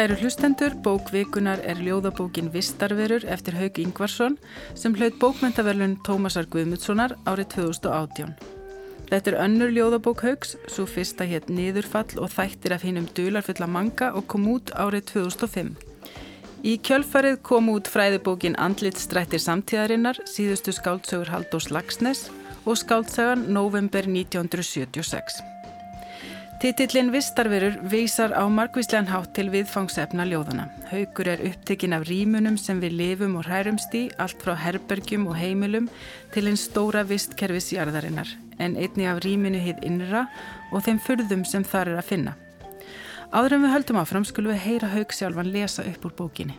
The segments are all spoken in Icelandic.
Kæru hlustendur, bókvikunar er ljóðabókin Vistarverur eftir Haug Ingvarsson sem hlaut bókmentaverlun Tómasar Guðmundssonar árið 2018. Þetta er önnur ljóðabók Haugs, svo fyrsta hétt Niðurfall og þættir af hinnum dularfulla manga og kom út árið 2005. Í kjölfarið kom út fræðibókin Andlit strættir samtíðarinnar, síðustu skáldsögur Haldós Lagsnes og skáldsagan November 1976. Titillin Vistarverur vísar á margvíslegan hátt til viðfangsefna ljóðana. Haugur er upptekinn af rýmunum sem við lifum og hærumst í, allt frá herbergjum og heimilum til einn stóra vistkerfis jarðarinnar, en einni af rýminu hitt innra og þeim fyrðum sem þar er að finna. Áður en við höldum áfram skulum við heyra Haug sjálfan lesa upp úr bókinni.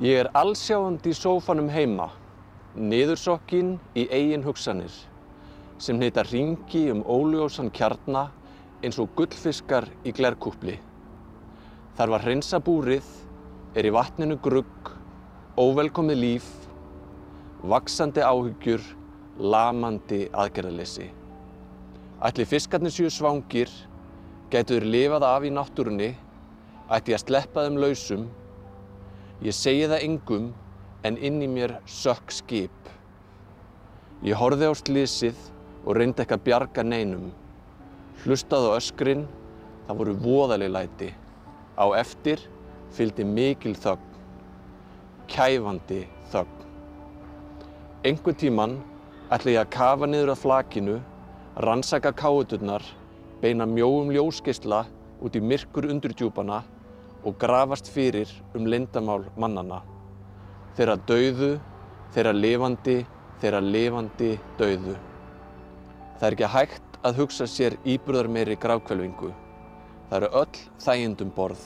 Ég er allsjáandi í sófanum heima, niðursokkin í eigin hugsanir, sem neyta ringi um óljósan kjarnar eins og gullfiskar í glerkúpli. Þar var hreinsa búrið, er í vatninu grugg, óvelkomið líf, vaksandi áhyggjur, lamandi aðgerðalessi. Ætli fiskarnir séu svangir, getur lifað af í náttúrunni, ætti að sleppa þeim lausum. Ég segi það engum en inn í mér sökk skip. Ég horfi á slísið og reyndi ekki að bjarga neinum. Hlustaði á öskrin, það voru voðaleg læti. Á eftir fylgdi mikil þögn, kæfandi þögn. Engun tíman ætla ég að kafa niður að flakinu, rannsaka káuturnar, beina mjóum ljósgeisla út í myrkur undurdjúpana og grafast fyrir um lindamál mannana. Þeirra dauðu, þeirra lifandi, þeirra lifandi dauðu. Það er ekki hægt að hugsa sér íburðar meiri grákvelvingu. Það eru öll þægindum borð.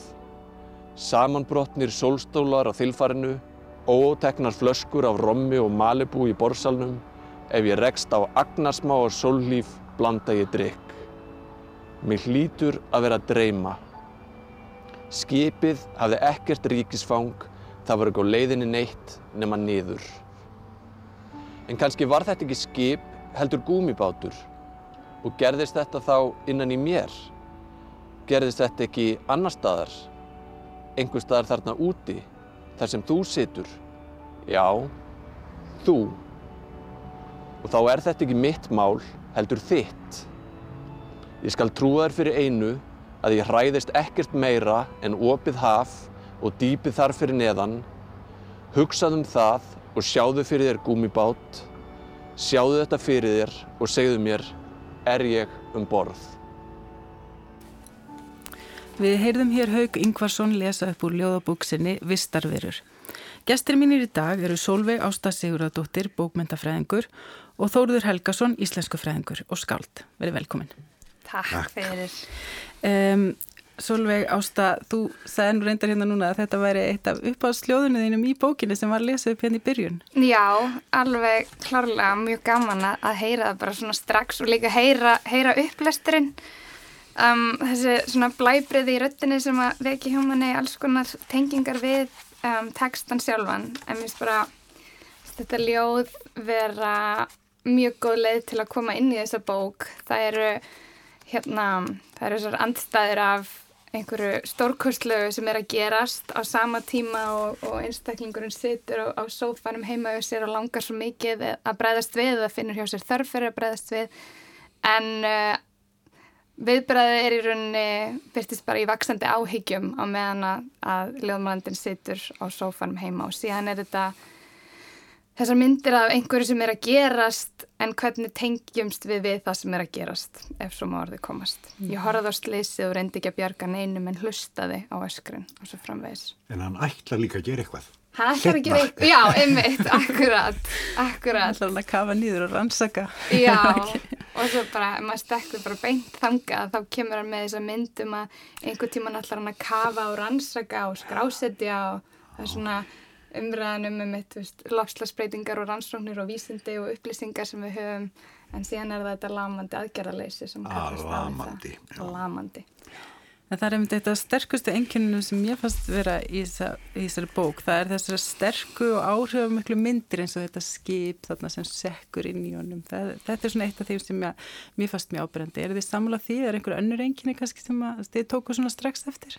Samanbrotnir sólstólar á þilfarinu, óteknar flöskur af rommi og malibú í borsalnum. Ef ég rekst á agnarsmá og sóllíf blanda ég drikk. Mér hlýtur að vera að dreyma. Skipið hafði ekkert ríkisfang, það var ekki á leiðinni neitt nema niður. En kannski var þetta ekki skip, heldur gúmibátur. Og gerðist þetta þá innan í mér? Gerðist þetta ekki annar staðar? Engur staðar þarna úti? Þar sem þú situr? Já, þú. Og þá er þetta ekki mitt mál, heldur þitt. Ég skal trúa þér fyrir einu að ég hræðist ekkert meira en opið haf og dýpið þar fyrir neðan. Hugsaðum það og sjáðu fyrir þér gúmibát. Sjáðu þetta fyrir þér og segðu mér er ég um borð. Við heyrðum hér Haug Ingvarsson lesa upp úr ljóðabóksinni Vistarverur. Gestir mínir í dag eru Solveig Ásta Siguradóttir, bókmyndafræðingur og Þóruður Helgason, íslensku fræðingur og skáld. Verið velkomin. Takk fyrir. Um, Solveig Ásta, þú sagði nú reyndar hérna núna að þetta væri eitt af uppáðsljóðunum þínum í bókinni sem var lesið upp hérna í byrjun. Já, alveg klárlega mjög gaman að heyra það bara svona strax og líka heyra, heyra upplesturinn. Um, þessi svona blæbriði í röttinni sem að veki hjá manni alls konar tengingar við um, textan sjálfan. En mér finnst bara þetta ljóð vera mjög góð leið til að koma inn í þessa bók. Það eru hérna, það eru þessar andstæðir af einhverju stórkostlegu sem er að gerast á sama tíma og, og einstaklingurinn situr á, á sófanum heima og sér og langar svo mikið að breyðast við eða finnur hjá sér þörf fyrir að breyðast við. En uh, viðbreðið er í rauninni byrtist bara í vaksandi áhyggjum á meðan að, að ljóðmælandin situr á sófanum heima og síðan er þetta þessar myndir af einhverju sem er að gerast en hvernig tengjumst við við það sem er að gerast ef svo má orðið komast. Ég mhm. horfði á sleysið og reyndi ekki að bjarga neinum en hlustaði á öskrun og svo framvegis. En hann ætla líka að gera eitthvað. Hann ætla að gera eitthvað, já, einmitt, akkurat, akkurat. Hann ætla að kafa nýður og rannsaka. Já, og svo bara, maður stekkur bara beint þanga þá kemur hann með þessa myndum að einhver tíma hann ætla hann að kafa og rannsaka og skrásetja og það er svona umræðanum um eitt lofslagsbreytingar og rannsóknir og vísindi og upplýsingar sem við höfum en síðan er þetta lamandi aðgerðarleysi sem kallast ah, lamandi, lamandi. En það er um þetta sterkustu enginninu sem ég fannst vera í þessari bók. Það er þessara sterku og áhrifamöklu myndir eins og þetta skip þarna sem sekkur inn í honum. Það, þetta er svona eitt af því sem ég, mér fannst mjög ábyrgandi. Er þið samla því? Er einhver önnur enginni kannski sem þið tóku svona strax eftir?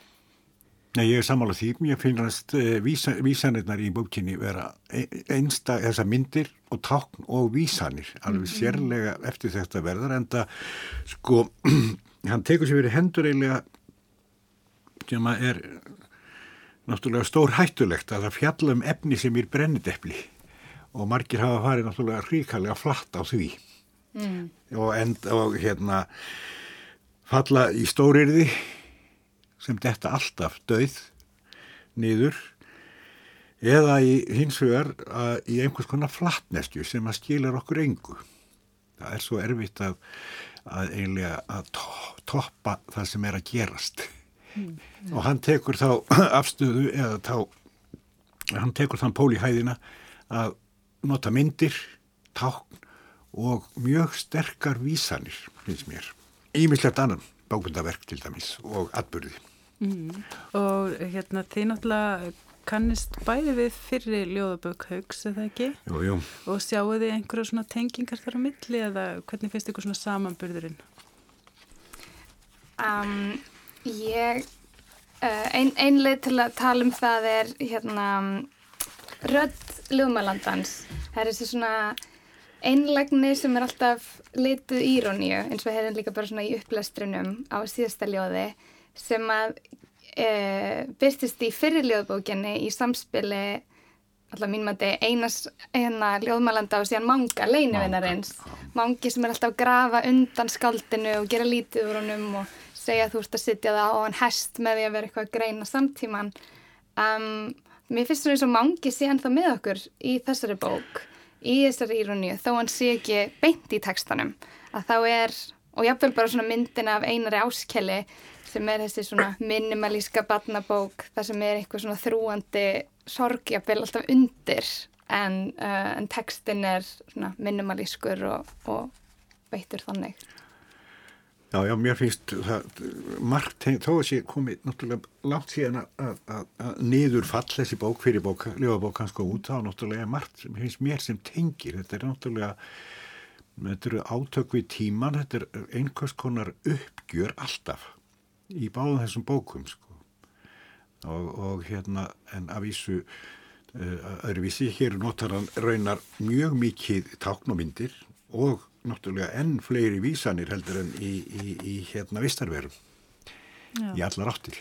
Nei, ég er sammála því. Ég finnast uh, vísa, vísanirnar í bókinni vera e, einsta þessar myndir og tákn og vísanir, alveg mm. sérlega eftir þetta verðar, en það, sko, hann tekur sér verið hendur eiginlega sem að er náttúrulega stór hættulegt að það fjalla um efni sem er brennidepli og margir hafa farið náttúrulega ríkalega flatt á því mm. og, end, og hérna falla í stórirði sem detta alltaf döið niður eða í hins vegar í einhvers konar flattnestju sem að skilar okkur engu. Það er svo erfitt að, að eiginlega að toppa það sem er að gerast mm, ja. og hann tekur þá afstöðu eða þá hann tekur þann pól í hæðina að nota myndir, tákn og mjög sterkar vísanir, finnst mér. Ímislegt annan bábundaverk til dæmis og atbyrði. Mm. Og hérna þið náttúrulega kannist bæði við fyrri ljóðabögg haugs, eða ekki? Jú, jú. Og sjáu þið einhverja svona tengingar þar á milli eða hvernig finnst ykkur svona samanburðurinn? Um, ég, uh, ein, einlega til að tala um það er hérna rödd ljóðmælandans. Það er þessi svona einlegni sem er alltaf litið íróníu eins og hefðin líka bara svona í upplestrinum á síðasta ljóði sem að e, byrstist í fyrirljóðbókinni í samspili alltaf mín mati einas eina ljóðmælanda og síðan manga leinivinnarins mangi sem er alltaf að grafa undan skaldinu og gera lítið úr honum og segja að þú ert að sitja það á hann hest með því að vera eitthvað að greina samtíman um, mér finnst það eins og mangi sé ennþá með okkur í þessari bók í þessari íróníu þó hann sé ekki beint í textanum. Að þá er, og jáfnveil bara svona myndina af einari áskelli sem er þessi svona minimalíska barnabók þar sem er eitthvað svona þrúandi sorgjafil alltaf undir en, uh, en textin er svona minimalískur og, og veitur þannig. Já, já, mér finnst það margt, þó að sé komið náttúrulega látt síðan að, að, að niður fall þessi bók fyrir bók, ljóðabók kannski út á náttúrulega margt sem finnst mér sem tengir, þetta er náttúrulega þetta eru átök við tíman, þetta er einhvers konar uppgjör alltaf í báðum þessum bókum sko. og, og hérna en af vísu uh, öðruvísi, hér notar hann raunar mjög mikið táknumindir og náttúrulega enn fleiri vísanir heldur en í, í, í hérna vistarverum. Í allar áttir.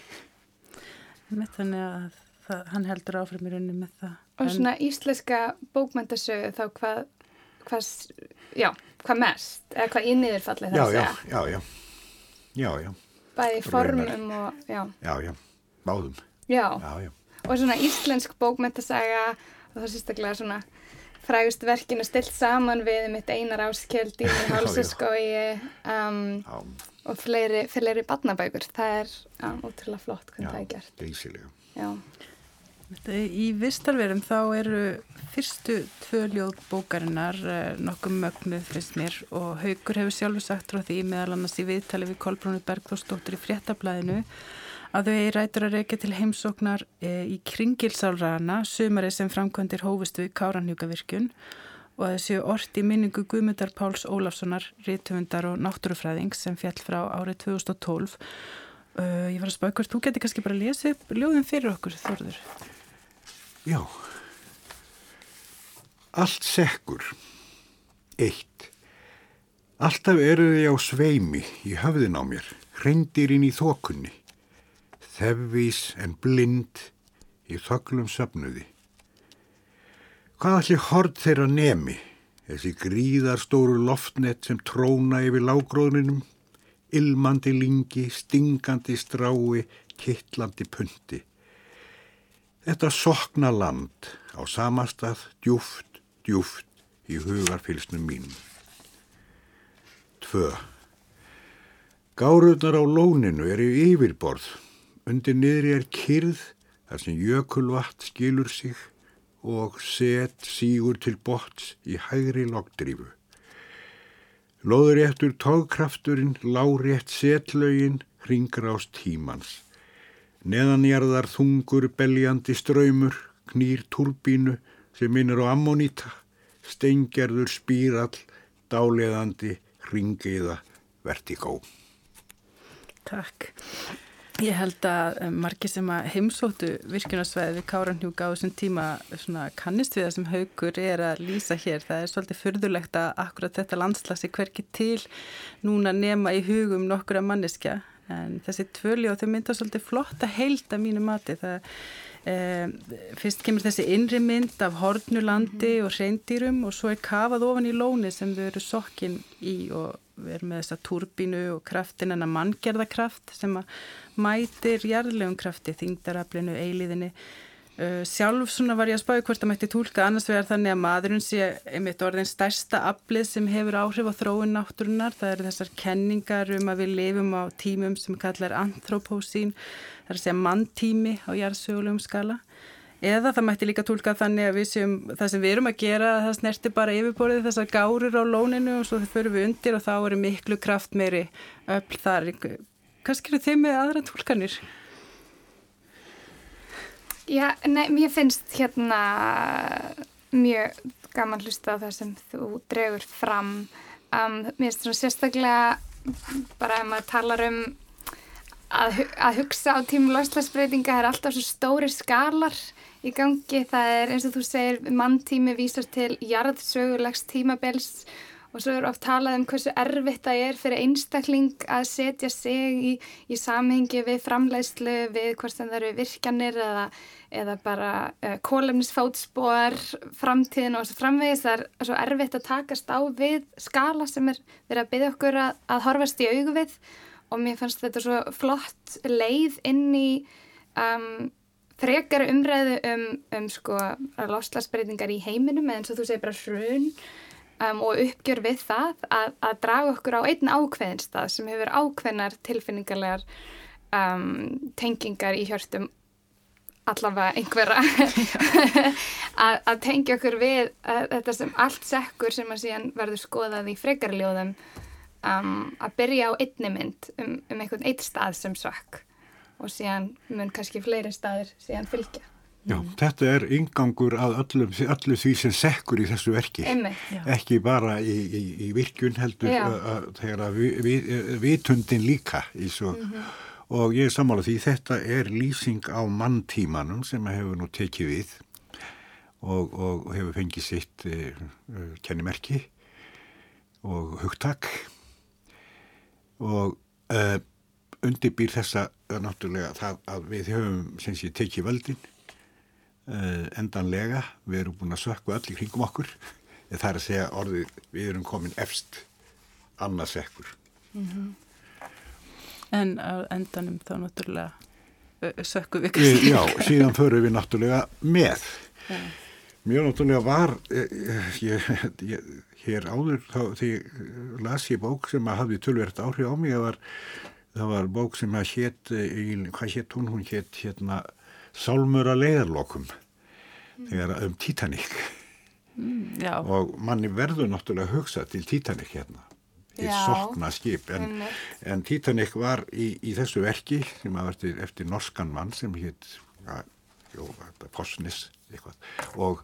Með þannig að það, hann heldur áfram í rauninni með það. Og en... svona íslenska bókmyndasögu þá hvað hvað, já, hvað mest eða hvað innýðurfalli það já, já, já, já, já, já bæði formum og, já. Já, já, báðum. Já. já, já. Og svona íslensk bókmyndasaga og það sérstaklega svona frægust verkinu stilt saman við mitt einar áskjöld í hálsaskói um, og fleiri, fleiri badnabækur. Það er um, ótrúlega flott hvernig það er gert. Já, geysilega. Já. Í vistarverum þá eru fyrstu tvö ljóð bókarinnar eh, nokkuð mögnuð finnst mér og Haugur hefur sjálfur sagt frá því meðal annars í viðtali við Kolbrónu Bergþórsdóttur í fréttablaðinu að þau rætur að reyka til heimsóknar eh, í kringilsálrana sumari sem framkvæmdir hófust við Káranhjúkavirkjun og að þessu orti minningu Guðmundar Páls Ólafssonar, rítumundar og náttúrufræðing sem fjall frá árið 2012 Uh, ég var að spá ykkur, þú getur kannski bara að lesa upp ljóðin fyrir okkur, Þorður. Já. Allt sekkur. Eitt. Alltaf eru þið á sveimi í höfðin á mér, hreindirinn í þokunni. Þevvís en blind í þöglum söpnuði. Hvað allir hord þeirra nemi, þessi gríðarstóru loftnett sem tróna yfir lágróðninum, ilmandi lingi, stingandi strái, kittlandi punti. Þetta sokna land á samastað djúft, djúft í hugarfylsnum mínum. Tvö. Gáruðnar á lóninu er í yfirborð. Undir niðri er kyrð þar sem jökulvatt skilur sig og set sígur til bots í hægri loggdrífu. Lóðuréttur tógkrafturinn, lárétt setlaugin, hringrás tímans. Neðanjarðar þungur beljandi ströymur, knýr turbínu sem minnur á ammoníta, stengjarður spírall, dáleðandi, hringiða, vertikó. Takk. Ég held að um, margir sem að heimsóttu virkunarsvæði við Káranhjúka á þessum tíma kannist við það sem haugur er að lýsa hér. Það er svolítið fyrðulegt að akkurat þetta landslasi hverki til núna nema í hugum nokkura manneskja. En þessi tvöli og þau mynda svolítið flotta heilt að mínu mati. Það, e, fyrst kemur þessi innri mynd af hornulandi mm. og reyndýrum og svo er kafað ofan í lóni sem þau eru sokkin í og við erum með þessa turbínu og kraftin en að manngerðakraft sem að mætir jarðlegum krafti, þingdaraflinu, eiliðinni. Uh, sjálf svona var ég að spája hvort að mætti tólka annars vegar þannig að maðurinn sé einmitt orðin stærsta aflið sem hefur áhrif á þróun náttúrunar. Það eru þessar kenningar um að við lifum á tímum sem kallar anthropósín, það er að segja manntími á jarðsögulegum skala. Eða það mætti líka tólka þannig að við séum það sem við erum að gera, það snerti bara yfirborðið þessar gárir á lóninu og svo þau fyrir við undir og þá eru miklu kraft meiri öll þar. Kannski eru þeim með aðra tólkanir? Já, nei, mér finnst hérna mjög gaman hlusta á það sem þú dregur fram. Um, mér finnst svona sérstaklega bara ef maður talar um að, að hugsa á tímum loslasbreytinga er alltaf svo stóri skalar í gangi. Það er eins og þú segir manntími vísar til jarðsögulegs tímabels og svo er oft talað um hversu erfitt það er fyrir einstakling að setja sig í, í samhengi við framleiðslu, við hvort það eru virkjanir eða, eða bara uh, kólefnisfótspor, framtíðin og framvegis. Það er svo erfitt að takast á við skala sem er verið að byggja okkur að, að horfast í augu við og mér fannst þetta svo flott leið inn í um, frekar umræðu um, um sko loslasbreytingar í heiminum eða eins og þú segir bara hrun um, og uppgjör við það að, að draga okkur á einn ákveðin stað sem hefur ákveðnar tilfinningarlegar um, tengingar í hjörtum allavega einhverja að, að tengja okkur við að, þetta sem allt sekkur sem að síðan verður skoðað í frekarljóðum um, að byrja á einni mynd um, um einhvern eitt stað sem svakk og síðan mun kannski fleiri staðir síðan fylgja. Já, mm. þetta er yngangur að öllum, öllu því sem sekkur í þessu verki, Einmitt, ekki bara í, í, í virkun heldur þegar að vi, vi, vitundin líka í svo mm -hmm. og ég er sammála því þetta er lýsing á manntímanum sem hefur nú tekið við og, og hefur fengið sitt uh, kennimerki og hugtak. Og uh, undirbýr þessa náttúrulega það að við höfum sem sé tekið völdin. uh, endanlega, við erum búin að sökku öll í kringum okkur það er að segja orðið við erum komin efst annars ekkur mm -hmm. En á endanum þá náttúrulega sökku við kannski Já, síðan förum við náttúrulega með ja. Mjög náttúrulega var ég, ég, hér áður þá því las ég bók sem að hafði tölvert áhrif á mig að var það var bók sem að hétt, hvað hétt hún, hún hétt hérna Sálmur að leiðarlokum. Þegar um Titanic mm, og manni verður náttúrulega hugsa til Titanic hérna í sokna skip en, en Titanic var í, í þessu verki sem að verði eftir norskan mann sem hétt ja, Fossnis og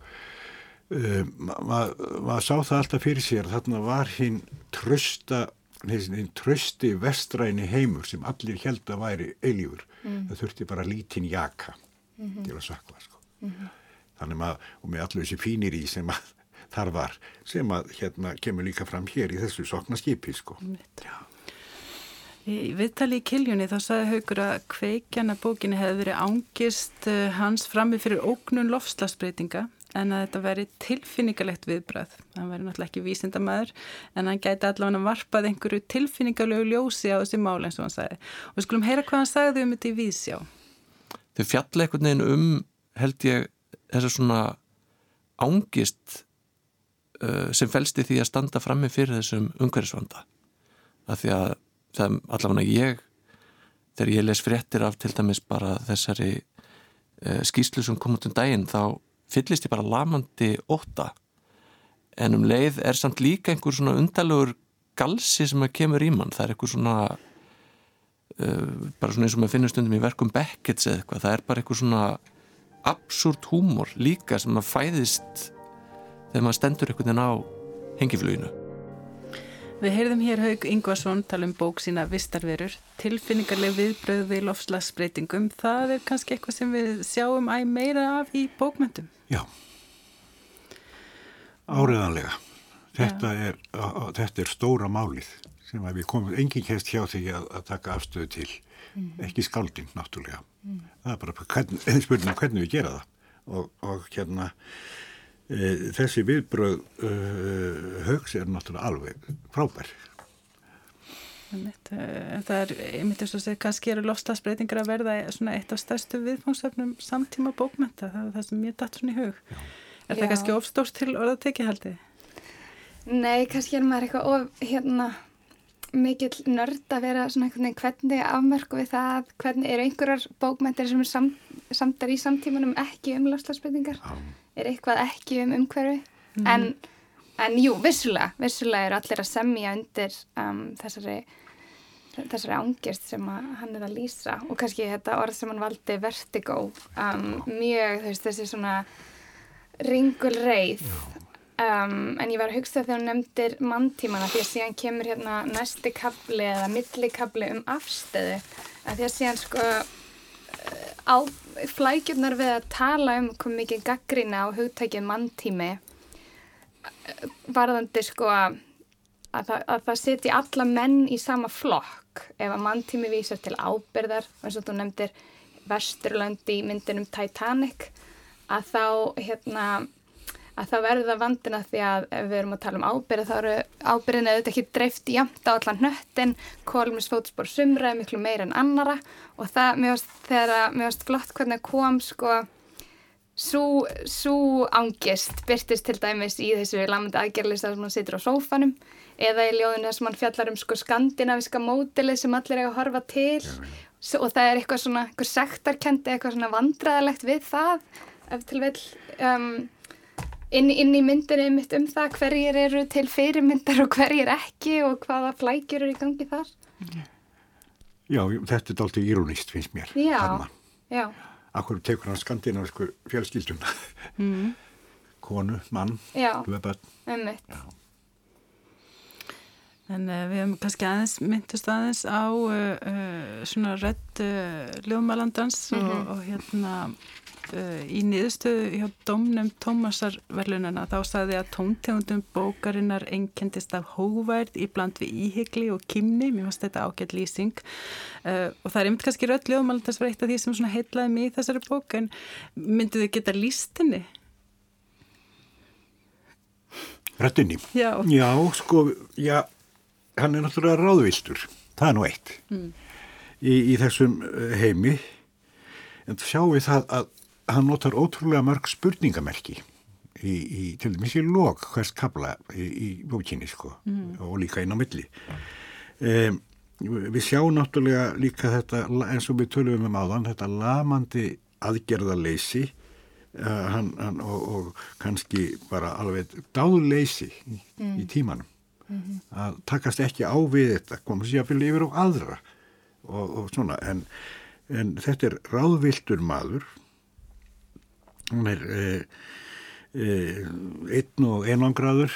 um, maður ma sá það alltaf fyrir sér þarna var hinn trösta einn trösti vestræni heimur sem allir held að væri eilífur mm. það þurfti bara lítinn jaka mm -hmm. til að sakla sko. mm -hmm. Þannig að og með allir þessi fínir í sem að þar var sem að hérna kemur líka fram hér í þessu sokna skipi sko Í viðtali í Kiljunni þá sagði Haugur að kveikjana bókinni hefði verið ángist eh, hans frammi fyrir ógnun lofslagsbreytinga en að þetta veri tilfinningalegt viðbröð. Hann veri náttúrulega ekki vísindamæður en hann gæti allavega varpað einhverju tilfinningalegu ljósi á þessi mál eins og hann sagði. Og við skulum heyra hvað hann sagði um þetta í vísjá. Þau fjalla einhvern veginn um held ég þess að svona ángist uh, sem fælst í því að standa frammi fyrir þessum umhverfisvanda. Af því að það allavega ég þegar ég les fréttir af til dæmis bara þessari uh, skýslu sem kom út um daginn þá fyllist ég bara lamandi óta en um leið er samt líka einhver svona undalögur galsi sem að kemur í mann, það er eitthvað svona uh, bara svona eins og maður finnur stundum í verkum Beckett's eða eitthvað, það er bara eitthvað svona absúrt húmor líka sem að fæðist þegar maður stendur einhvern veginn á hengifluginu Við heyrðum hér Haug Ingvarsson tala um bók sína Vistarverur, tilfinningarleg viðbröð við lofslagsbreytingum. Það er kannski eitthvað sem við sjáum æg meira af í bókmyndum. Já, áriðanlega. Þetta er, á- þetta er stóra málið sem að við komum, enginn kemst hjá því að, að taka afstöðu til, ekki skálding náttúrulega. Það er bara hvern, spurning hvernig við gera það og, og hérna e, þessi viðbröð e, högs er náttúrulega alveg frábær. Einmitt, eh, En það er, einmitt eins og segir, kannski eru lofslagsbreytingar að verða svona eitt af stærstu viðfóngsefnum samtíma bókmynda. Það er það sem ég datt svona í hug. Er það Já. kannski ofstórt til orðatekið haldið? Nei, kannski er maður eitthvað of, hérna, mikill nörd að vera svona einhvern veginn hvernig afmörku við það, hvernig eru einhverjar bókmæntir sem er sam, samtar í samtímanum ekki um lofslagsbreytingar, er eitthvað ekki um umhverfi, en, en jú, vissulega, vissulega eru allir að semja undir um, þessari, þessari ángist sem að hann er að lýsa. Og kannski þetta orð sem hann valdi vertigo, um, mjög, veist, þessi svona ringul reið um, en ég var að hugsa þegar hún nefndir manntímana því að síðan kemur hérna næsti kapli eða milli kapli um afstöðu að því að síðan sko eh, á flækjurnar við að tala um hvað mikið gaggrína á hugtækið manntími eh, varðandi sko að, að, að það setji alla menn í sama flokk. Ef að manntími vísar til ábyrðar og eins og þú nefndir Vesturlönd í myndinum Titanic að þá hérna að það verður vandina því að ef við erum að tala um ábyrði þá eru ábyrðin auðvitað ekki dreift jæmt á allan hnöttin kólumins fótspor sumra er miklu meira en annara og það, varst, þegar að, varst flott hvernig kom sko svo, ángist byrtist til dæmis í þessu lamandi aðgerlista sem hann situr á sófanum eða í ljóðinu sem hann fjallar um sko skandinaviska mótilið sem allir eiga að horfa til. S og það er eitthvað svona, eitthvað sektarkendi, eitthvað svona vandræðalegt við það ef til vel um, inn, inn í myndinni mitt um það hverjir eru til fyrirmyndar og hverjir ekki og hvaða flækjur eru í gangi þar. Já, þetta er dálítið írónist finnst mér. Já, já, Akkur tekur hann skandinavisku fjölskyldum. Mm. Konu, mann, börn. ummitt. En uh, við hefum kannski aðeins myndust aðeins á uh, uh, svona redd uh, ljóðmælandans og, og hérna í niðurstöðu hjá domnum Tómasar verðlunana þá sagði að tóntegundum bókarinnar einkendist af hóværd í bland við íhygli og kymni, mér fannst þetta ágætt lýsing uh, og það er einmitt kannski redd ljóðmælandans var eitt af því sem svona heitlaði mig í þessari bók en myndið þið geta lýstinni? Röttinni. Já. Já, sko, já, hann er náttúrulega ráðviltur. Það er nú eitt. Í, í þessum eh, heimi. En sjáum við það að hann notar ótrúlega mörg spurningamerki í, í til dæmis í lok hvers kabla í, í bókinni, sko, og líka inn á milli. Um, við sjáum náttúrulega líka þetta, eins og við tölum um áðan, þetta lamandi aðgerðarleysi uh, hann, hann, og, og kannski bara alveg dáðleysi í, í tímanum. Að takast ekki á við þetta koma sér að fylgja yfir á aðra og, og svona en, en þetta er ráðviltur maður hún er e, e, einn og einangraður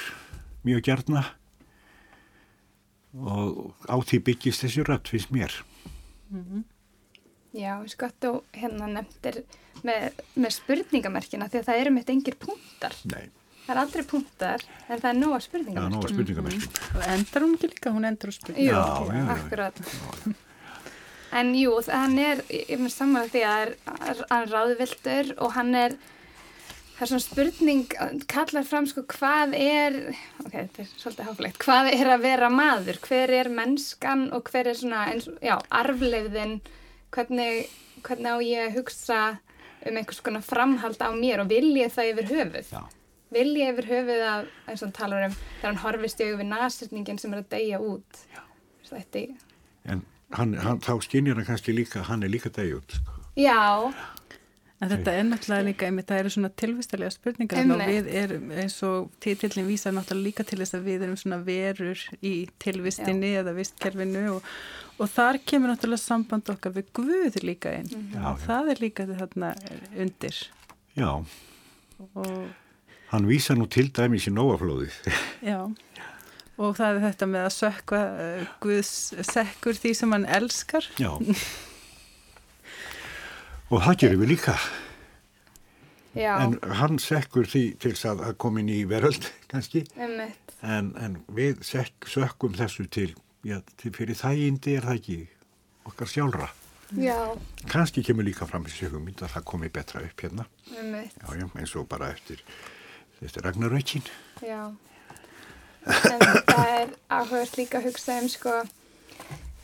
mjög gjarna og á því byggist þessi rætt finnst mér Já, sko þú hérna nefndir með, með spurningamerkina því að það eru mitt engir punktar. Nei, Það er aldrei punktar en það er nóga já, spurningamerki. nóga spurningamerkjum Og endar hún ekki líka, hún endur á spurning. Jú, Já, já, já. akkurat. En jú, hann er, ég er með saman því að hann er, er ráðvildur og hann er, það er svona spurning, kallar fram sko hvað er, ok, þetta er svolítið háflegt, hvað er að vera maður, hver er mennskan og hver er svona, eins, já, arfleifðin, hvernig, hvernig á ég að hugsa um einhvers konar framhald á mér og vil ég það yfir höfuð. Já. Vil ég yfir höfuð að, eins og hann talar um, þegar hann horfist við nasirningin sem er að deyja út. Já. Þetta, en hann, hann, þá skynjar hann kannski líka hann er líka degjút sko. já, En þetta er náttúrulega líka, einmitt, það eru svona tilvistalega spurningar og við erum eins og titillin vísar náttúrulega líka til þess að við erum svona verur í tilvistinni eða vistkerfinu og, og þar kemur náttúrulega samband okkar við Guð líka inn. Já, og það er líka þarna undir. Já, og hann vísa nú til dæmis í nóaflóðið. Já Og það er þetta með að sökva uh, Guðs sekkur því sem hann elskar. Já. og það gerum við líka. Já, En hann sekkur því til að að komin í veröld kannski. einmitt. En, en við sekk, sökkum þessu til, já, til fyrir þægindi er það ekki okkar sjálfra. Já, Kannski kemur líka fram þessi hugmynd að það komi betra upp hérna. einmitt. Já, já, eins og bara eftir, eftir Ragnarökin. Já. En það er áhugast líka að hugsa um sko,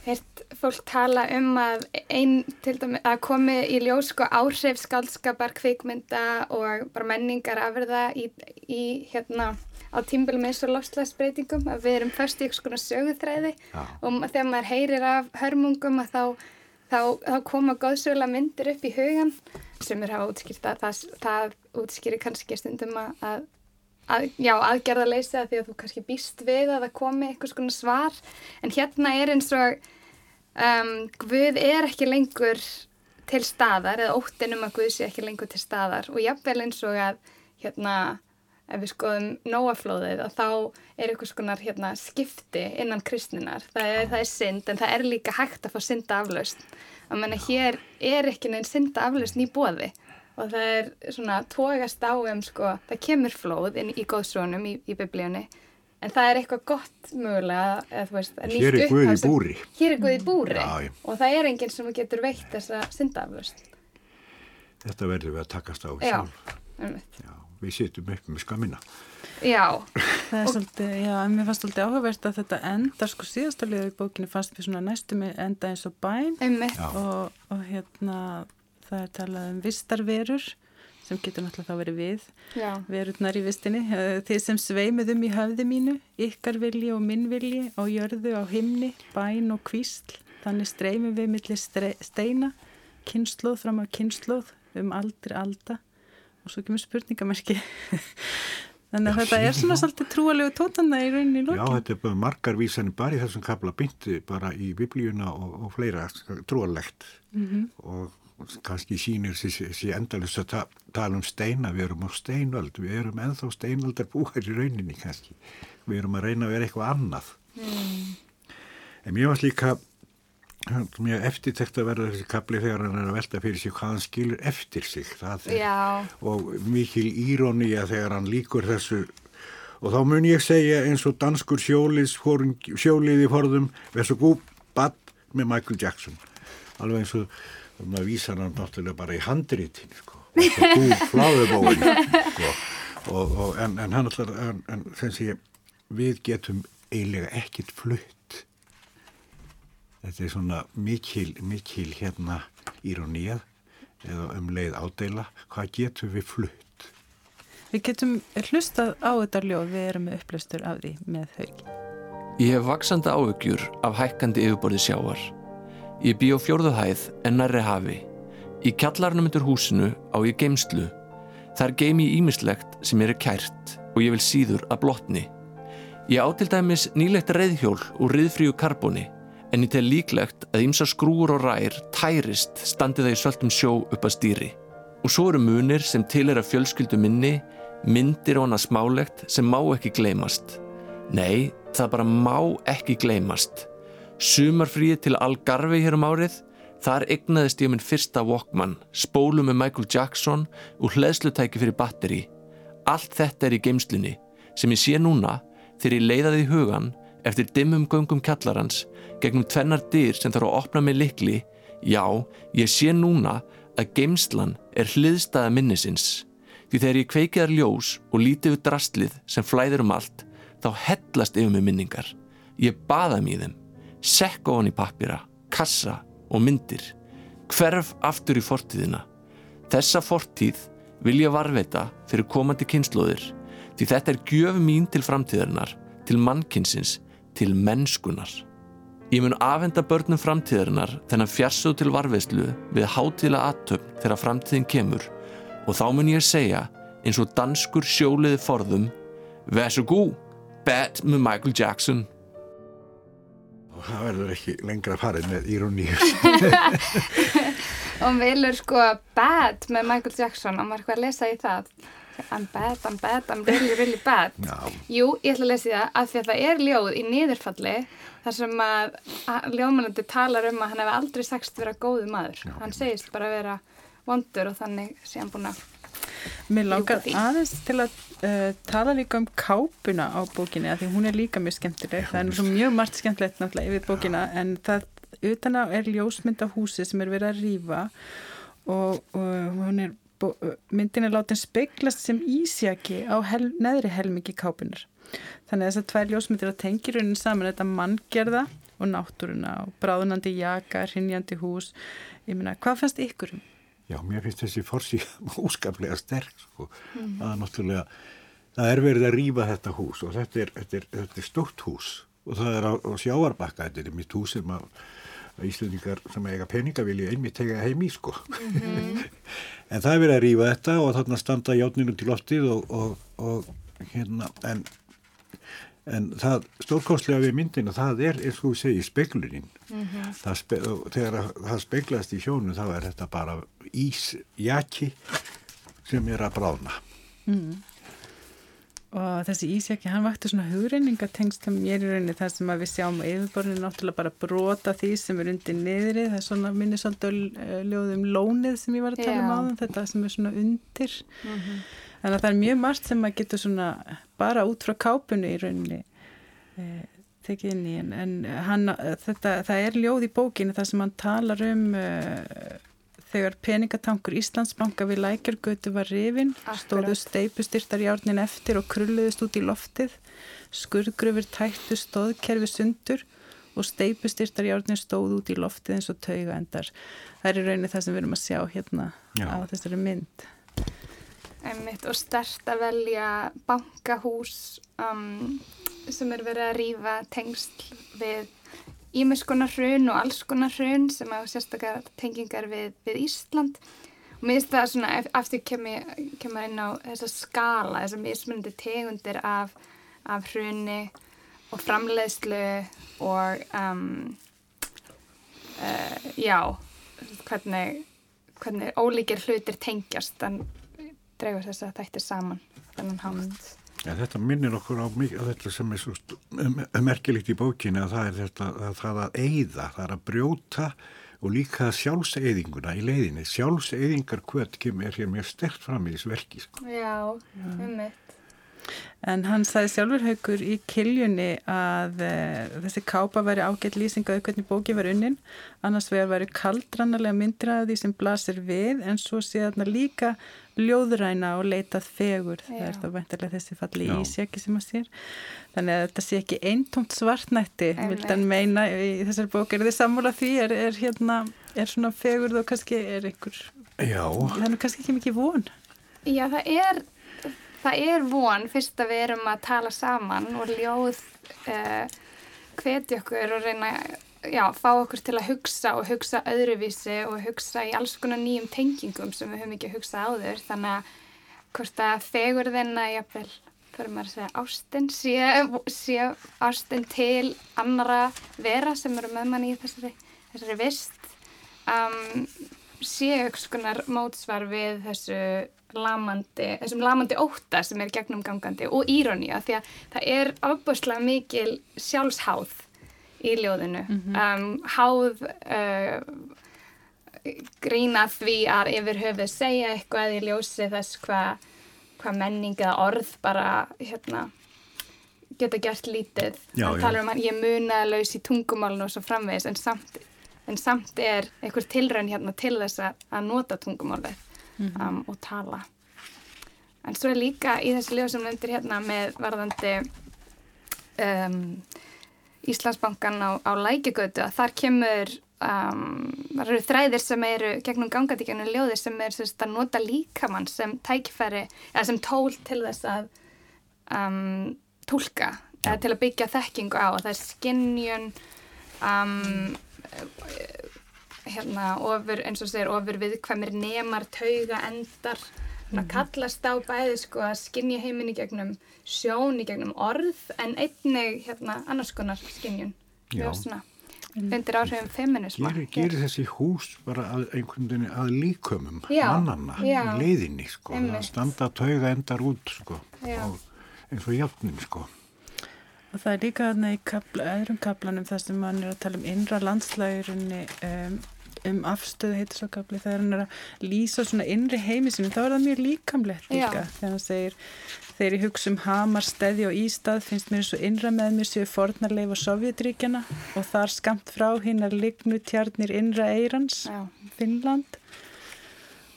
hirt fólk tala um að einn til dæmi að komi í ljós sko áhrif skaldskapar, kvikmynda og bara menningar afverða í, í hérna á tímbilum eins og lofslagsbreytingum að við erum först í eitthvað svona söguþræði Já. og þegar maður heyrir af hörmungum að þá, þá, þá koma góðsögulega myndir upp í hugan sem er að það, það útskýri kannski stundum að, að já, aðgerðaleysi að því að þú kannski býst við að það komi eitthvað svona svar. En hérna er eins og um, Guð er ekki lengur til staðar eða óttin um að Guð sé ekki lengur til staðar. Og jafnvel eins og að hérna ef við skoðum nóaflóðið að þá er eitthvað skonar hérna skipti innan kristninar, það er, það er synd en það er líka hægt að fá synda aflaust að menna hér er ekki neinn synda aflaust ný bóði og það er svona tógast á um sko, það kemur flóð inn í góðsrónum í, í biblíunni en það er eitthvað gott mögulega eða þú veist, að Hér er nýtt Guð í upphaf sem- búri. hér er Guð í búri. Já, og það er enginn sem getur veitt þessa syndaaflust Þetta verður við að takast á já. Já, við sittum upp með skamina. já, Það er svolítið, já, en mér fannst svolítið áhugavert að þetta endar, sko síðasta liðu í bókinu fannst við svona næstum enda eins og bæn. Og, og hérna það er talað um vistarverur sem getur náttúrulega þá verið við. Já, verurnar í vistinni, Eh, þið sem sveimuðum í höfði mínu, ykkar vilji og minn vilji á jörðu á himni, bæn og kvísl, þannig streymum við millir steina, kynnslóð fram á kynnslóð um aldri alda. Og svo kemur spurningamerki. Þannig að þetta er svona svolítið trúalegu tótanna í rauninni í Já, lokin. þetta er bara margar vísanir bara í þessum kapla bynti bara í biblíuna og, og fleira trúalegt og kannski sýnir þessi endalust að ta tala um steina, við erum á steinöld, við erum ennþá steinöldar búar í rauninni kannski, við erum að reyna að vera eitthvað annað. En mér varst líka mjög eftirtekt að verða þessi kapli þegar hann er að velta fyrir sig hvað hann skilur eftir sig. Það er, já, og mikil írónía þegar hann líkur þessu og þá mun ég segja eins og danskur sjólið í forðum þessu gú bad með Michael Jackson alveg eins og þannig að vísa hann náttúrulega bara í handritin sko, þessu gú fláðubóin sko. og, og, en, en hann alltaf en, en sem sé við getum eiginlega ekkit flutt þetta er svona mikil, mikil hérna íróníað eða um leið ádeila hvað getum við flutt Við getum hlustað á þetta ljóð, við erum með upplöstur af því með haug. Ég hef vaksandi áhugjur af hækkandi yfirborði sjávar. Ég bý á fjórðu hæð en nærri hafi. Í kjallarnum undir húsinu á ég geimslu. Þar geim ég ímislegt sem er kært og ég vil síður að blotni. Ég á til dæmis nýlegt reyðhjól úr riðfríu karbóni en ég tel líklegt að ýmsa skrúur og rær tærist standi það í söltum sjó upp að stýri. Og svo eru munir sem til er að fjölskyldu minni, myndir og annað smálegt sem má ekki gleymast. Nei, það bara má ekki gleymast. Sumarfríið til Algarve hér um árið, þar egnaðist ég minn fyrsta Walkman, spólu með Michael Jackson og hleðslutæki fyrir batteri. Allt þetta er í geimslunni, sem ég sé núna þegar ég leiðaði í hugan eftir dimmum göngum kjallarans gegnum tvennar dyr sem þarf að opna með likli. Já, ég sé núna að geimslan er hliðstæða minnisins. Því þegar ég kveikiðar ljós og lítið við drastlið sem flæðir um allt, þá hellast yfir mig minningar. Ég baða mér þeim, sekk ofan í pappira, kassa og myndir. Hverf aftur í fortíðina. Þessa fortíð vil ég varveita fyrir komandi kynnslóðir því þetta er gjöf mín til framtíðarinnar, til mannkynsins, til mennskunar. Ég mun afhenda börnum framtíðarinnar þennan fjarsóð til varveislu við hátíðla aðtöfn þegar framtíðin kemur og þá mun ég segja eins og danskur sjóliði forðum svo gú, bad með Michael Jackson. Og það verður ekki lengra farið með íróníu og velur sko Bad með Michael Jackson og maður eitthvað að lesa í það I'm bad, I'm bad, I'm really, really bad Já. Jú, ég ætla að lesa það af því að það er ljóð í niðurfalli þar sem að, að ljóðmannandi talar um að hann hefði aldrei sagst vera góðu maður Já. hann segist bara vera vondur og þannig sé hann búin að Mér langar aðeins til að uh, tala líka um kápuna á bókinni að því hún er líka mjög skemmtileg. það er nú svo mjög margt skemmtilegt náttúrulega yfir bókina en það utan á er ljósmynd af húsi sem er verið að rýfa og, og hún er, myndin er látin speglast sem ísjaki á hel, neðri helmingi kápunar. Þannig að þessar tvær ljósmyndir að tengi raunin saman þetta manngerða og náttúruna og bráðunandi jaka, hrinjandi hús. Ég meina, hvað fannst ykkur um? Já, mér finnst þessi forsi óskaplega sterk sko. Það er náttúrulega, það er verið að rýfa þetta hús og þetta er, þetta er, þetta er stórt hús og það er á, á sjáarbakka, þetta er mitt hús sem að, að Íslandingar sem eiga peninga vilja einmitt tega heim í sko. en það er verið að rýfa þetta og þarna standa játninu til loftið og, og, og hérna, en En það stórkostlega við myndina, það er, eins og þú segir, speglunin. það spe, og þegar að- það speglast í sjónu, þá er þetta bara ísjaki sem er að bráðna. Og þessi ísjaki, hann vakti svona hugreiningatengstum mér í rauninni þar sem að við sjáum yfirborðinu náttúrulega bara brota því sem er undir niðri. Það er svona minni svolítið uh, ljóðum lónið sem ég var að tala um Já. áðan, þetta sem er svona undir. Þannig að það er mjög margt sem að getur svona bara út frá kápunni í rauninni uh, tekið inn í en, en hann, þetta, það er ljóð í bókinu þar sem hann talar um uh, þegar peningatankur Íslandsbanka við lækjargötu var rifin, stóðu Akkurat. steipustyrtar járnin eftir og krulluðust út í loftið, skurðgröfur tættu stóðkerfi sundur og steipustyrtar járnin stóðu út í loftið eins og tauga endar. Það er í rauninni það sem við erum að sjá hérna Já. á þessari mynd. Einmitt, og stert að velja bankahús um, sem er verið að rýfa tengsl við ímiskonar hrun og alls konar hrun sem hafa sérstakar tengingar við, við Ísland og mér finnst það svona, aftur kemur, kemur inn á þessa skala, þessa mismunandi tegundir af, af hruni og framleiðslu og um, uh, já, hvernig, hvernig ólíkir hlutir tengjast en dregur þess að þættir saman þennan hátt. Ja, þetta minnir okkur á mikið, þetta sem er svo merkilegt í bókinu að það er þetta, að það að eyða, það er að brjóta og líka sjálfseyðinguna í leiðinni. Sjálfseyðingar kvöt kemur hér mjög stert fram í þessu verki. Sko. Já, um mitt. En hann sagði sjálfur haugur í kiljunni að e, þessi kápa væri ágætt lýsing á hvernig bóki var unnin, annars vegar væri kaldrannalega myndir af því sem blasir við en svo sé þarna líka ljóðræna og leitað fegur það er Já. þá væntilega þessi falli Já. ísjaki sem að sér þannig að þetta sé ekki eintómt svartnætti Einmitt. vild hann meina í þessari bók er þið sammála því, er, er hérna er svona fegur þó kannski er einhver Já, er nú kannski ekki mikið von Já, það er, það er von fyrst að við erum að tala saman og ljóð uh, hvetja okkur og reyna já, fá okkur til að hugsa og hugsa öðruvísi og hugsa í alls konar nýjum tengingum sem við höfum ekki hugsað áður. Þannig að hvort að fegur þenn að jafnvel fyrir maður að segja ástin sé, sé ástin til annara vera sem eru með manni í þessari, þessari vist um, sé konar mótsvar við þessu lamandi, þessum lamandi óta sem er gegnum gangandi og írónía því að það er ábúrslega mikil sjálfsháð í ljóðinu. Um, háð uh, grína því að yfir höfuð segja eitthvað í ljósi þess hvað hva menning eða orð bara hérna geta gert lítið. Já, já. um að ég munaði laus í tungumálinu og svo framvegis en samt, en samt er einhver tilraun hérna til þess að, að nota tungumálið um, og tala. En svo er líka í þessi ljóð sem nefndir hérna með varðandi um, Íslandsbankan á, á lækigötu að þar kemur um, það eru þræðir sem eru gegnum gangandi gegnum ljóðir sem er sérst, að nota líkamann sem tækifæri eða sem tól til þess að um, tólka eða til að byggja þekkingu á það er skinnjun um, hérna ofur, eins og segir ofur viðkvæmir nemar, tauga, endar mm kallast á bæði sko að skinja heiminni gegnum sjón í gegnum orð en einnig hérna annars konar skinjun Já. svona undir áhrifum feminisma. Gerir, gerir þessi hús bara að, einhvern veginn að líkömum Já, mannanna í leiðinni sko, Einmitt. að standa tauga endar út sko, eins og jafnin sko. Og það er líka þarna í kapla, öðrum kaplanum þar sem mann er að tala um innra landslægurunni um, um afstöðu heitir svo kapli þegar hann er að lýsa svona innri heimi sinni þá er það mjög líkamlegt líka Já. þegar hann segir þegar ég hugsa um hamar, steði og ístað finnst mér eins og innra með mér séu fornarleif og sovjetríkjana og þar skamt frá hinnar lignu tjarnir innra eirans, Já. Finnland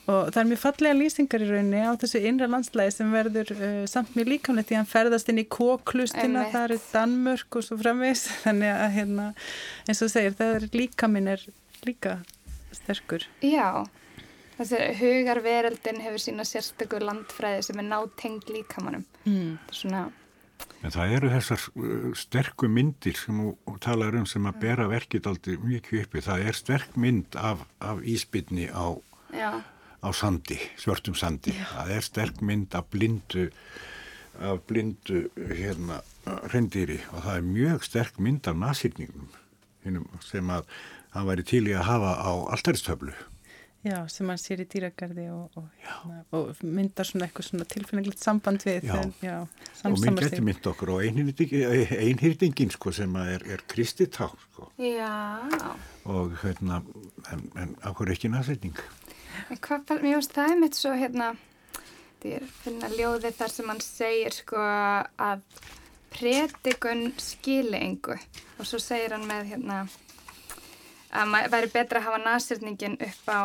og það er mjög fallega lýsingar í rauninni á þessu innra landslægi sem verður uh, samt mjög líkamlegt því hann ferðast inn í kóklustina, Einmitt. það er Danmörk og svo framvegs þannig að hérna, eins og segir, það er líkaminn er líka sterkur. Já, þessi hugarveröldin hefur sína sérstöku landfræði sem er nátengd líkamannum. Mm. Svona, En það eru þessar uh, sterku myndir sem þú talar um sem að bera verkið aldrei mikið uppi. Það er sterk mynd af, af íspilni á, já, á sandi, svörtum sandi. Það er sterk mynd af blindu, af blindu hérna, rendýri og það er mjög sterk mynd af nasýrningum sem að hann væri til í að hafa á alltaristöflu. Já, sem hann sér í dýragarði og, og, hérna, og myndar svona eitthvað svona tilfinninglegt samband við Já. en, já, Og minn geti mynd okkur og einhýrdingin sko, sem að er, er kristitá sko. já. og hérna, en, en áhverju ekki. En hvað, mér finnst það einmitt svo hérna, því er finna ljóði þar sem hann segir sko að predikun skili engu og svo segir hann með hérna að maður væri betra að hafa nasirningin upp á,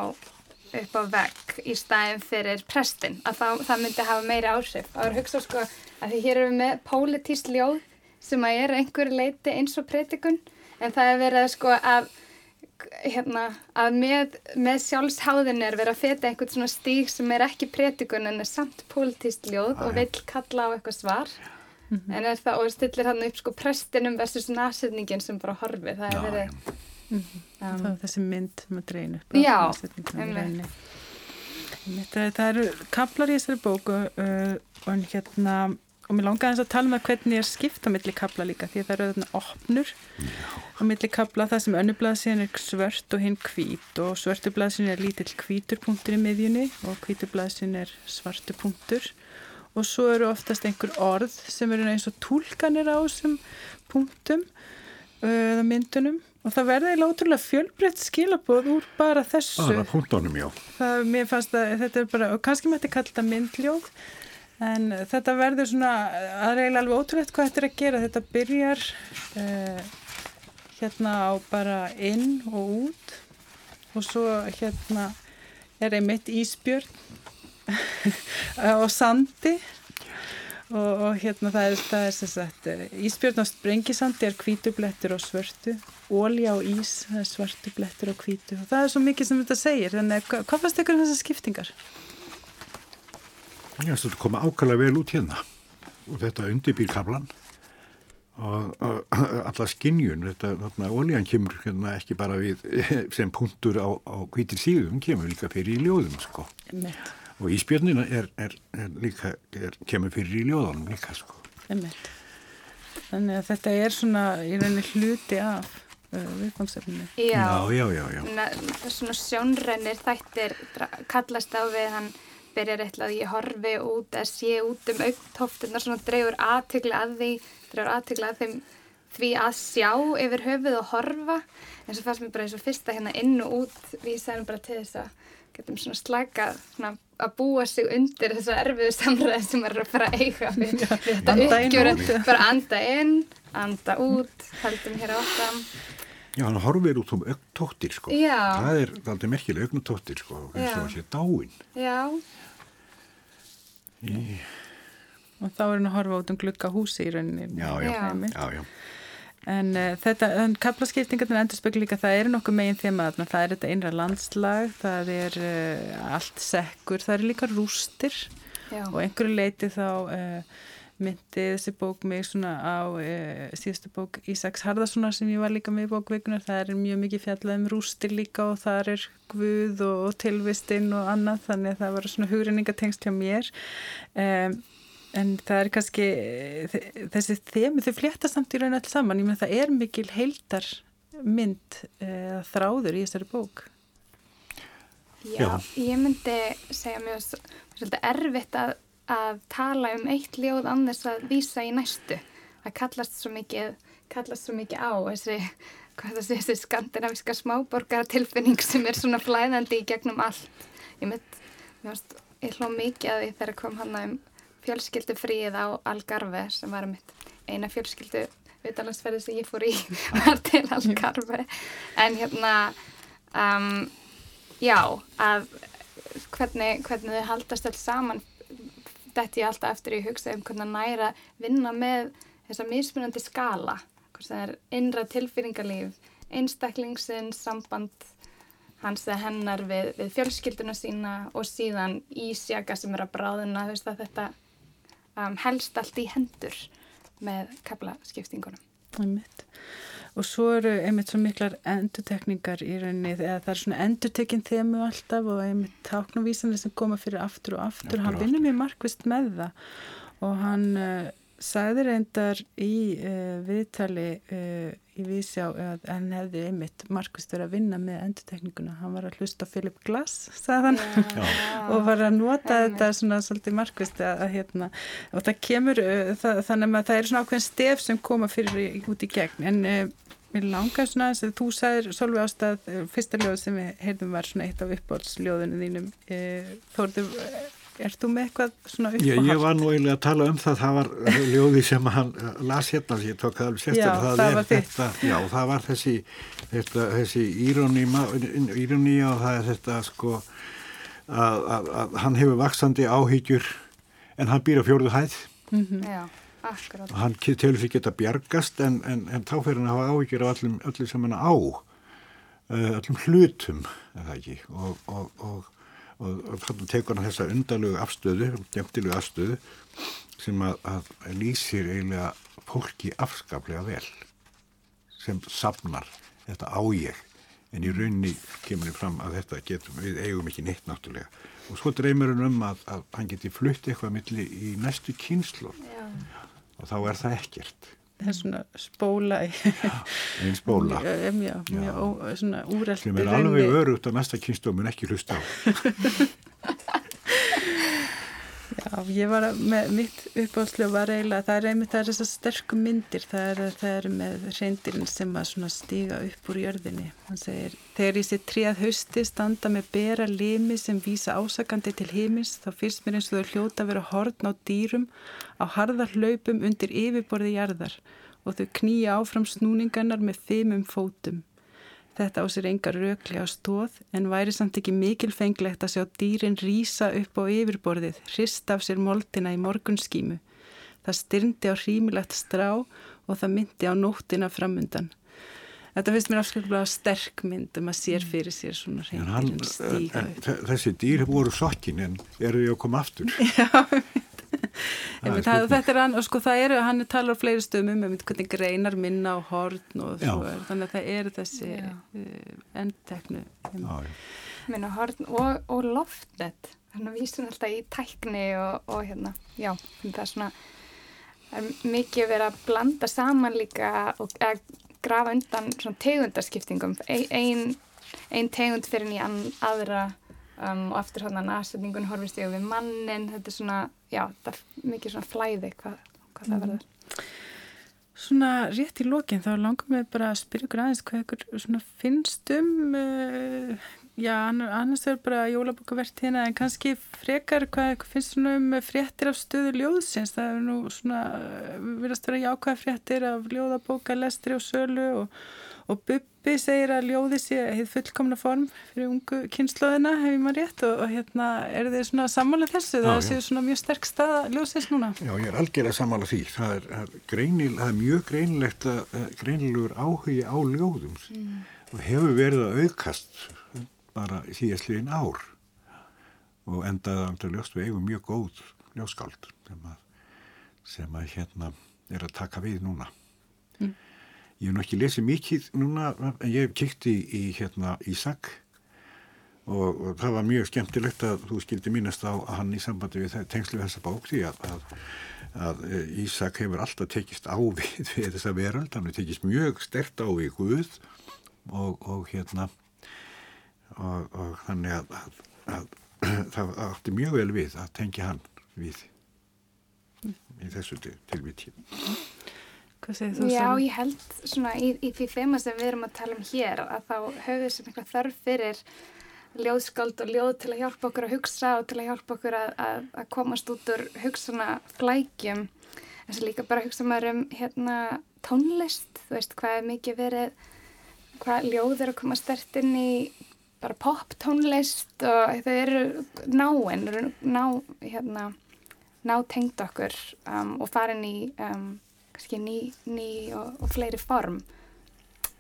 upp á vegg í staðin fyrir prestin, að það, það myndi hafa meiri áhrif. Það er að hugsa sko að því hér erum við með pólitískt ljóð sem að er einhverju leiti eins og predikun en það er verið sko að hérna, að með, með sjálfsháðin er verið að feta einhvern svona stíg sem er ekki predikun en er samt pólitískt ljóð Já, og já. vill kalla á eitthvað svar en er það og stillir hann upp sko prestinum versus nasetningin sem bara horfi það er Já, verið já. um, það er þessi mynd sem að dreina upp á Já, einmitt. Það, það eru kaplar í þessari bóku uh, og hérna og mér langaði að tala með hvernig er skipt á milli kapla líka því að það eru þarna opnur á milli kapla það sem önnublaðsíðan er svört og hinn hvít og svörtu blaðsíðan er lítill hvítur punktur í miðjunni og hvítur blaðsíðan er svartu punktur og svo eru oftast einhver orð sem eru eins og túlkanir á þessum punktum uh, eða myndunum og það verði eiginlega ótrúlega fjölbreytt skilabóð úr bara þessu. Bara punktunum, já. það, mér fannst að þetta er bara, og kannski mætti kalla þetta myndljóð en þetta verður svona, það er eiginlega alveg ótrúlegt hvað þetta er að gera, þetta byrjar uh, hérna á bara inn og út og svo hérna er einmitt ísbjörn á sandi og, og hérna það er, það er sem sagt, eh, ísbjörn á sprengisandi er hvítublettur og svörtu. Ólja á ís, það er svartu blettur og hvítu. Og það er svo mikið sem þetta segir. Þannig að hva- hvað fannst ykkur um þessar skiptingar? Finnst þetta koma ákvæmlega vel út hérna. Og þetta undirbýr kablan og, og alla skinnjun, þetta, oljan kemur hérna ekki bara við sem punktur á, á hvítir síðum, kemur líka fyrir í ljóðum, sko. Emmett, Og íspjörnina er, er, er líka, er, kemur fyrir í ljóðanum líka, sko. þannig að þetta er svona í rauninni hluti af uh, viðfangsefninu já, já, já, já. Na, svona sjónrennir þættir kallast á við hann byrjar eitthvað að ég horfi út að sé út um augtóftunar svona dreifur aðtökla að því dreifur aðtökla að þeim því að sjá yfir höfuð og horfa en svo fannst mér bara eins og fyrsta hérna inn og út vísaðum bara til þess að getum svona slaka svona að búa sig undir þessu erfiðu samræði sem maður er að fara að eiga við, við þetta uppgjöru, bara anda inn anda út, heldum hér áfram Já, hann horfir út um augtóttir, sko. Já. Það er aldrei merkilega augtóttir, sko, eins og Já. sé dáin. já, Í, og þá er hann að horfa út um glugga húsi í rauninni já, já, Já. já, já. En uh, þetta, en kaplaskiptingarnir endur spekla líka, það eru nokkuð megin þema þarna, það er þetta einra landslag, það er uh, allt sekkur, það eru líka rústir já. og einhverju leiti þá uh, myndi þessi bók mig svona á síðustu bók Ísaks Harðarssonar sem ég var líka með í bókveikunar, það er mjög mikið fjallað um rústir líka og það er guð og, og tilvistinn og annað, þannig að það var svona hugrenningatengsl hjá mér. Um, En það er kannski, eh, þessi þemu, þau flétta samt í raun alls saman, ég með það er mikil heildar mynd eða þráður í þessari bók? Já, Já. ég myndi segja mjög svolítið erfitt að, að tala um eitt ljóð annars að vísa í næstu. Það kallast svo mikið, kallast svo mikið á þessi, sé, þessi skandinaviska smáborgaratilfinning sem er svona flæðandi í gegnum allt. Ég mynd, ég hló mikið að því þegar kom hann um fjölskyldu fríið á Algarve sem var mitt eina fjölskyldu utalansferði sem ég fór í var til Algarve. En hérna um, já að hvernig, hvernig þau haldast alls saman þetta ég alltaf eftir í hugsa um hvernig næra vinna með þessa mismunandi skala. Hvort það er innra tilfýringarlíf einstaklingsins, samband hans eða hennar við, við fjölskylduna sína og síðan ísjaka sem er að bráðuna þetta um, helst allt í hendur með kablaskiptingunum. Og svo eru einmitt svo miklar endutekningar í rauninni, eða það er svona endutekinn þemu alltaf og einmitt táknuvísanir sem koma fyrir aftur og aftur, hann vinnur mjög markvist með það. Og hann uh, sagði reyndar í uh, viðtali uh, í vísjá að hann hefði einmitt markvist verið að vinna með endutekninguna hann var að hlusta Philip Glass sagðan og var að nota Hei, þetta svona svolítið markvist að, að hérna og það kemur uh, það, þannig að það er svona ákveðin stef sem koma fyrir út í gegn. En uh, mér langar svona þess að þú sagðir Solveig Ástað, fyrsta ljóð sem við heyrðum var svona eitt af uppbólsljóðinu þínum uh, Þórður Er þú með eitthvað svona uppáhald? Ég, ég var nú eiginlega að tala um það, það var ljóði sem hann las hérna, ég tók það alveg sérstaklega. Já, það, það var þetta, já, það var þessi, þetta, þessi íróni og það er þetta sko að, að, að hann hefur vaksandi áhyggjur en hann býr á fjórðu hæð. Mm -hmm. Já, akkurát. Og hann telur því geta bjargast en, en, en þá fyrir hann að hafa áhyggjur á öllum, öllum sem hann á, eh, öllum hlutum, eða ekki, og, og, og og, þannig tekur hann þessa undarlegu afstöðu, gemtilegu afstöðu sem að, að lýsir eiginlega fólki afskaplega vel sem safnar. Þetta á ég. En í raunni kemur hann fram að þetta getum við eigum ekki neitt náttúrulega. Og svo dreymir hann um að, að hann geti flutt eitthvað milli í næstu kynslu og þá er það ekkert það er svona spóla. Einn spóla mjög, mjög ó, svona úreld sem er alveg örugt að næsta kynstómun ekki hlusta á. Já, ég var með mitt uppáhaldslega var eiginlega, það er einmitt það er þessar sterkum myndir, það er, það er með reyndirinn sem að svona stíga upp úr jörðinni, hann segir þegar ég sé tríað hausti standa með bera limi sem vísa ásakandi til heimis þá fyrst mér eins og þau hljóta að vera hortn á dýrum á harðar hlaupum undir yfirborði jarðar og þau knýja áfram snúningarnar með þimum fótum Þetta á sér engar röklega stóð en væri samt ekki mikilfenglegt að sjá dýrin rýsa upp á yfirborðið, hrist af sér moldina í morgunskímu. Það styrndi á hrímilegt strá og það myndi á nóttina framundan. Þetta finnst mér afskiljulega sterk mynd um að sér fyrir sér svona reyndirinn stíga upp. Þessi dýr voru sokkin en eru þau að koma aftur? Já, Einmitt, það, þetta er hann, og sko það eru, hann talar á fleiri stöðum um hvernig greinar minna á horn og svo er, þannig að það eru þessi uh, endteknu minna horn og, og loftnet þannig að við vísum alltaf í tækni og, og hérna, já, það er svona það er mikið verið að blanda saman líka og að grafa undan svona tegundarskiptingum einn ein tegund fyrir nýjan aðra um, og eftir hann að aðsetningun horfist ég við mannin, þetta er svona já, það er mikið svona flæði hvað, hvað það verður. Svona rétt í lókinn þá langum við bara að spyrja ykkur aðeins hvað ykkur finnst um uh, já, annars er bara jólabókavertina en kannski frekar hvað ykkur finnst um fréttir af stöðu ljóðsins? Það er nú svona, við verðast vera jákvæða fréttir af ljóðabóka, lestri og sölu og og Bubbi segir að ljóði sé hefð fullkomna form fyrir ungu kynnslóðina hefur maður rétt og, og hérna er þið svona sammála þessu? Það séu svona mjög sterk staða ljóðsins núna? Já ég er algjörlega sammála því. Það er, er, greinil, það er mjög greinilegt greinilegur áhugi á ljóðum mm. og hefur verið að aukast bara síðastliðin ár og um til ljóst við eigum mjög góð ljóskáld sem að, sem að hérna er að taka við núna. Mm. Ég hef ekki lesið mikið núna en ég hef kýkt í, hérna, Ísak og, og það var mjög skemmtilegt að þú skildi mínast á að hann í sambandi við tengslu þessa bók því að, að, að eh, Ísak hefur alltaf tekist á við, við þessa veröld, hann hefur tekist mjög stert á við Guð og, og hérna og, og þannig að, að, að það átti mjög vel við að tengja hann við í þessu tilviti. Hvað segir þú? Já, Sara? ég held svona í, í því þema sem við erum að tala um hér að þá höfum við sem eitthvað þörf fyrir ljóðskáld og ljóð til að hjálpa okkur að hugsa og til að hjálpa okkur að, að, að komast út úr hugsana flækjum en svo líka bara hugsa maður um hérna tónlist, þú veist hvað er mikið verið, hvað ljóð er að koma stert inn í bara pop tónlist og þau eru náinn, ná hérna, ná tengd okkur um, og farin í um, kannski ný, ný og, og fleiri form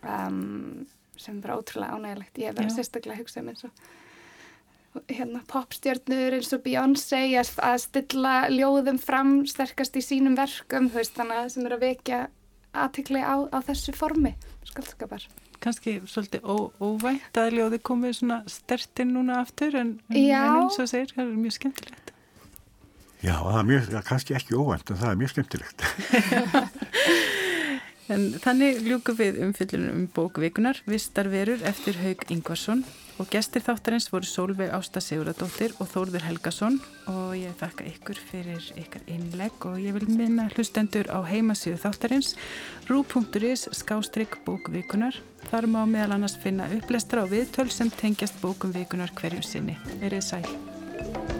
um, sem er bara ótrúlega ánægilegt. Ég hef verið sérstaklega að hugsa um eins og hérna, popstjörnur eins og Beyoncé að, að stilla ljóðum fram sterkast í sínum verkum veist þannig að sem er að vekja aðtikli á, á þessu formi skaldskapar. Kannski svolítið ó, óvænt að ljóði komið svona stertinn núna aftur en, en eins og segir, það er mjög skemmtilegt. Já, það er mjög, kannski ekki óvænt en það er mjög skemmtilegt. En þannig ljúku við umfyllunum um bókvikunar Vistarverur eftir Haug Ingvarsson og gestir þáttarins voru Sólveig Ásta Siguradóttir og Þórður Helgason og ég þakka ykkur fyrir ykkar innlegg og ég vil minna hlustendur á heimasíðu þáttarins rú.is skástrygg bókvikunar þar má meðal annars finna upplestra á viðtöl sem tengjast bókum vikunar hverju sinni. Verið sæl.